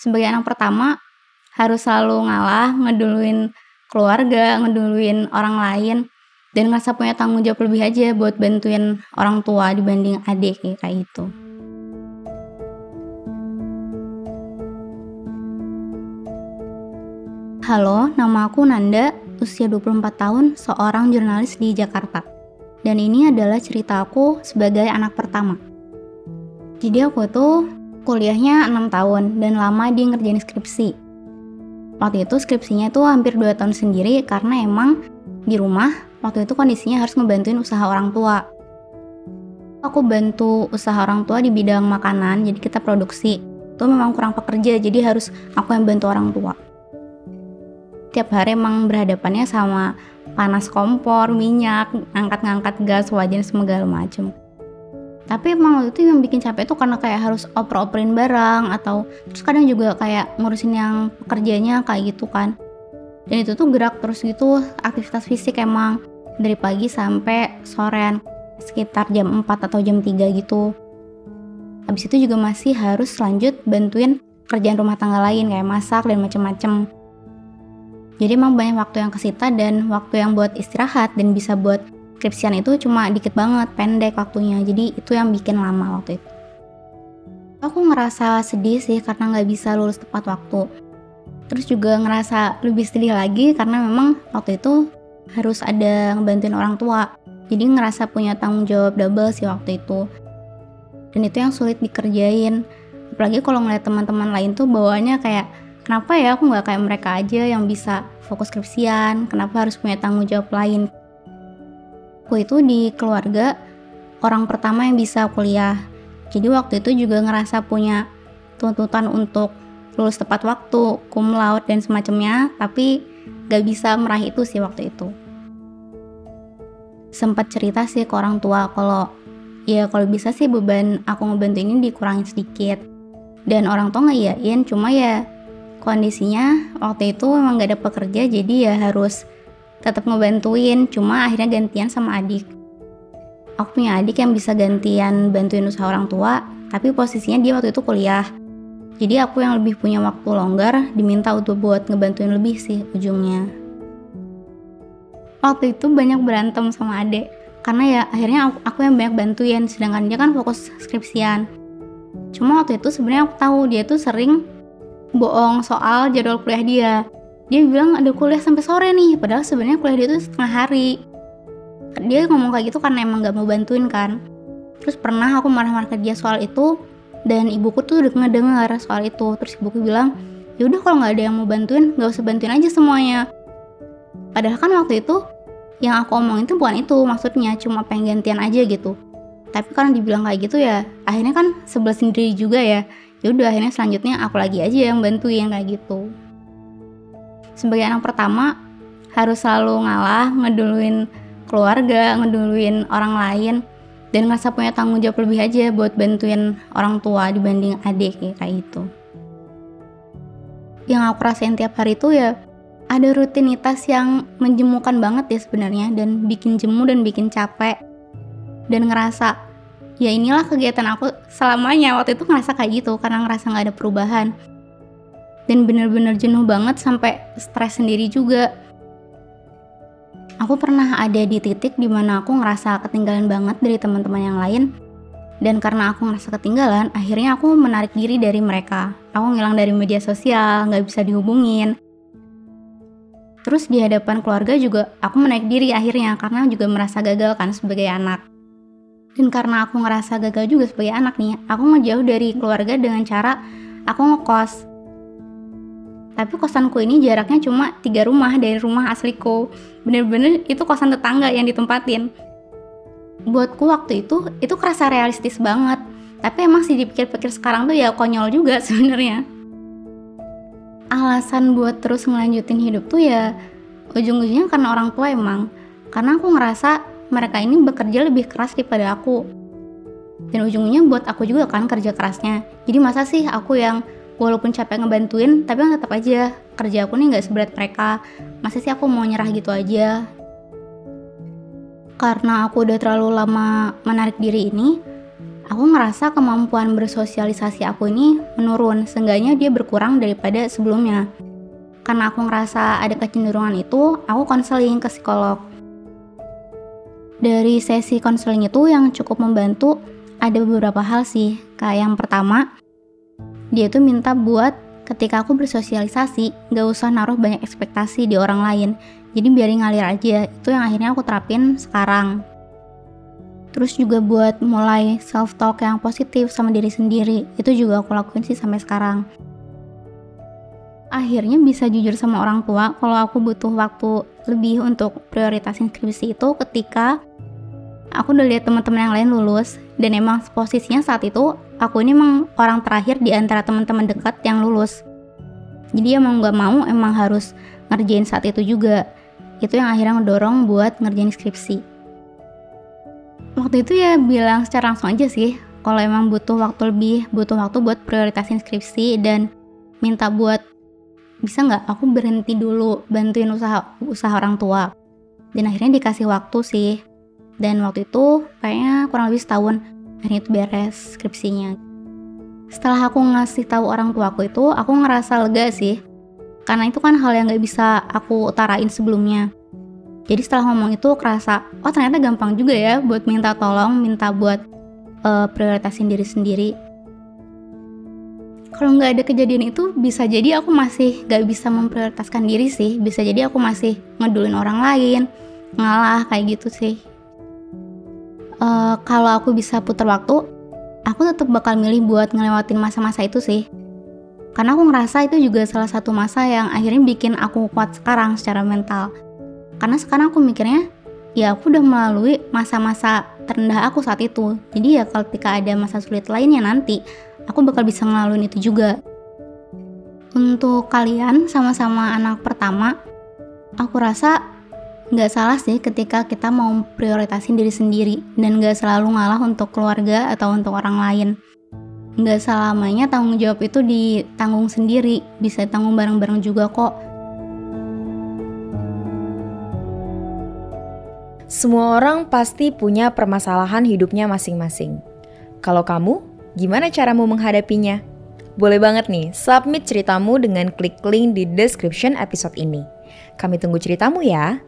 sebagai anak pertama harus selalu ngalah, ngeduluin keluarga, ngeduluin orang lain dan ngerasa punya tanggung jawab lebih aja buat bantuin orang tua dibanding adik kayak gitu. Halo, nama aku Nanda, usia 24 tahun, seorang jurnalis di Jakarta. Dan ini adalah cerita aku sebagai anak pertama. Jadi aku tuh kuliahnya 6 tahun dan lama di ngerjain skripsi. Waktu itu skripsinya tuh hampir 2 tahun sendiri karena emang di rumah waktu itu kondisinya harus ngebantuin usaha orang tua. Aku bantu usaha orang tua di bidang makanan, jadi kita produksi. Itu memang kurang pekerja, jadi harus aku yang bantu orang tua. Tiap hari emang berhadapannya sama panas kompor, minyak, angkat-ngangkat gas, wajan segala macem tapi emang waktu itu yang bikin capek itu karena kayak harus oper-operin barang atau terus kadang juga kayak ngurusin yang pekerjanya kayak gitu kan. Dan itu tuh gerak terus gitu aktivitas fisik emang dari pagi sampai sorean sekitar jam 4 atau jam 3 gitu. Habis itu juga masih harus lanjut bantuin kerjaan rumah tangga lain kayak masak dan macem-macem. Jadi emang banyak waktu yang kesita dan waktu yang buat istirahat dan bisa buat skripsian itu cuma dikit banget, pendek waktunya. Jadi itu yang bikin lama waktu itu. Aku ngerasa sedih sih karena nggak bisa lulus tepat waktu. Terus juga ngerasa lebih sedih lagi karena memang waktu itu harus ada ngebantuin orang tua. Jadi ngerasa punya tanggung jawab double sih waktu itu. Dan itu yang sulit dikerjain. Apalagi kalau ngeliat teman-teman lain tuh bawaannya kayak kenapa ya aku nggak kayak mereka aja yang bisa fokus skripsian, kenapa harus punya tanggung jawab lain aku itu di keluarga orang pertama yang bisa kuliah. Jadi waktu itu juga ngerasa punya tuntutan untuk lulus tepat waktu, cum laude dan semacamnya, tapi gak bisa meraih itu sih waktu itu. Sempat cerita sih ke orang tua kalau ya kalau bisa sih beban aku ngebantu ini dikurangin sedikit. Dan orang tua ngeyain, cuma ya kondisinya waktu itu memang gak ada pekerja jadi ya harus tetap ngebantuin cuma akhirnya gantian sama adik. Aku punya adik yang bisa gantian bantuin usaha orang tua tapi posisinya dia waktu itu kuliah. Jadi aku yang lebih punya waktu longgar diminta untuk buat ngebantuin lebih sih ujungnya. Waktu itu banyak berantem sama adik karena ya akhirnya aku, aku yang banyak bantuin sedangkan dia kan fokus skripsian. Cuma waktu itu sebenarnya aku tahu dia tuh sering bohong soal jadwal kuliah dia dia bilang ada kuliah sampai sore nih. Padahal sebenarnya kuliah dia itu setengah hari. Dia ngomong kayak gitu karena emang gak mau bantuin kan. Terus pernah aku marah-marah ke dia soal itu dan ibuku tuh udah ngedengar soal itu. Terus ibuku bilang ya udah kalau nggak ada yang mau bantuin nggak usah bantuin aja semuanya. Padahal kan waktu itu yang aku omongin tuh bukan itu maksudnya cuma pengen gantian aja gitu. Tapi karena dibilang kayak gitu ya akhirnya kan sebelah sendiri juga ya. Ya udah akhirnya selanjutnya aku lagi aja yang bantuin kayak gitu sebagai anak pertama harus selalu ngalah, ngeduluin keluarga, ngeduluin orang lain dan ngerasa punya tanggung jawab lebih aja buat bantuin orang tua dibanding adik kayak gitu. Yang aku rasain tiap hari itu ya ada rutinitas yang menjemukan banget ya sebenarnya dan bikin jemu dan bikin capek. Dan ngerasa ya inilah kegiatan aku selamanya. Waktu itu ngerasa kayak gitu karena ngerasa nggak ada perubahan dan bener-bener jenuh banget sampai stres sendiri juga. Aku pernah ada di titik di mana aku ngerasa ketinggalan banget dari teman-teman yang lain dan karena aku ngerasa ketinggalan, akhirnya aku menarik diri dari mereka. Aku ngilang dari media sosial, nggak bisa dihubungin. Terus di hadapan keluarga juga aku menaik diri akhirnya karena juga merasa gagal kan sebagai anak. Dan karena aku ngerasa gagal juga sebagai anak nih, aku ngejauh dari keluarga dengan cara aku ngekos tapi kosanku ini jaraknya cuma tiga rumah dari rumah asliku. Bener-bener itu kosan tetangga yang ditempatin. Buatku waktu itu itu kerasa realistis banget. Tapi emang sih dipikir-pikir sekarang tuh ya konyol juga sebenarnya. Alasan buat terus ngelanjutin hidup tuh ya ujung-ujungnya karena orang tua emang. Karena aku ngerasa mereka ini bekerja lebih keras daripada aku. Dan ujungnya buat aku juga kan kerja kerasnya. Jadi masa sih aku yang walaupun capek ngebantuin tapi kan tetap aja kerja aku nih nggak seberat mereka masa sih aku mau nyerah gitu aja karena aku udah terlalu lama menarik diri ini aku ngerasa kemampuan bersosialisasi aku ini menurun, seenggaknya dia berkurang daripada sebelumnya. Karena aku ngerasa ada kecenderungan itu, aku konseling ke psikolog. Dari sesi konseling itu yang cukup membantu ada beberapa hal sih. Kayak yang pertama, dia tuh minta buat ketika aku bersosialisasi, gak usah naruh banyak ekspektasi di orang lain. Jadi biarin ngalir aja. Itu yang akhirnya aku terapin sekarang. Terus juga buat mulai self talk yang positif sama diri sendiri. Itu juga aku lakuin sih sampai sekarang. Akhirnya bisa jujur sama orang tua kalau aku butuh waktu lebih untuk prioritasin skripsi itu ketika aku udah lihat teman-teman yang lain lulus dan emang posisinya saat itu aku ini emang orang terakhir di antara teman-teman dekat yang lulus. Jadi emang gak mau emang harus ngerjain saat itu juga. Itu yang akhirnya ngedorong buat ngerjain skripsi waktu itu ya bilang secara langsung aja sih kalau emang butuh waktu lebih butuh waktu buat prioritasin skripsi dan minta buat bisa nggak aku berhenti dulu bantuin usaha usaha orang tua dan akhirnya dikasih waktu sih dan waktu itu kayaknya kurang lebih setahun akhirnya itu beres skripsinya setelah aku ngasih tahu orang tua aku itu aku ngerasa lega sih karena itu kan hal yang nggak bisa aku utarain sebelumnya jadi setelah ngomong itu kerasa, oh ternyata gampang juga ya buat minta tolong, minta buat uh, prioritasin diri sendiri. Kalau nggak ada kejadian itu, bisa jadi aku masih nggak bisa memprioritaskan diri sih. Bisa jadi aku masih ngedulin orang lain, ngalah kayak gitu sih. Uh, kalau aku bisa putar waktu, aku tetap bakal milih buat ngelewatin masa-masa itu sih. Karena aku ngerasa itu juga salah satu masa yang akhirnya bikin aku kuat sekarang secara mental. Karena sekarang aku mikirnya ya aku udah melalui masa-masa terendah aku saat itu. Jadi ya ketika ada masa sulit lainnya nanti aku bakal bisa ngelaluin itu juga. Untuk kalian sama-sama anak pertama aku rasa nggak salah sih ketika kita mau prioritasin diri sendiri dan nggak selalu ngalah untuk keluarga atau untuk orang lain nggak selamanya tanggung jawab itu ditanggung sendiri bisa tanggung bareng-bareng juga kok Semua orang pasti punya permasalahan hidupnya masing-masing. Kalau kamu, gimana caramu menghadapinya? Boleh banget nih, submit ceritamu dengan klik link di description episode ini. Kami tunggu ceritamu ya.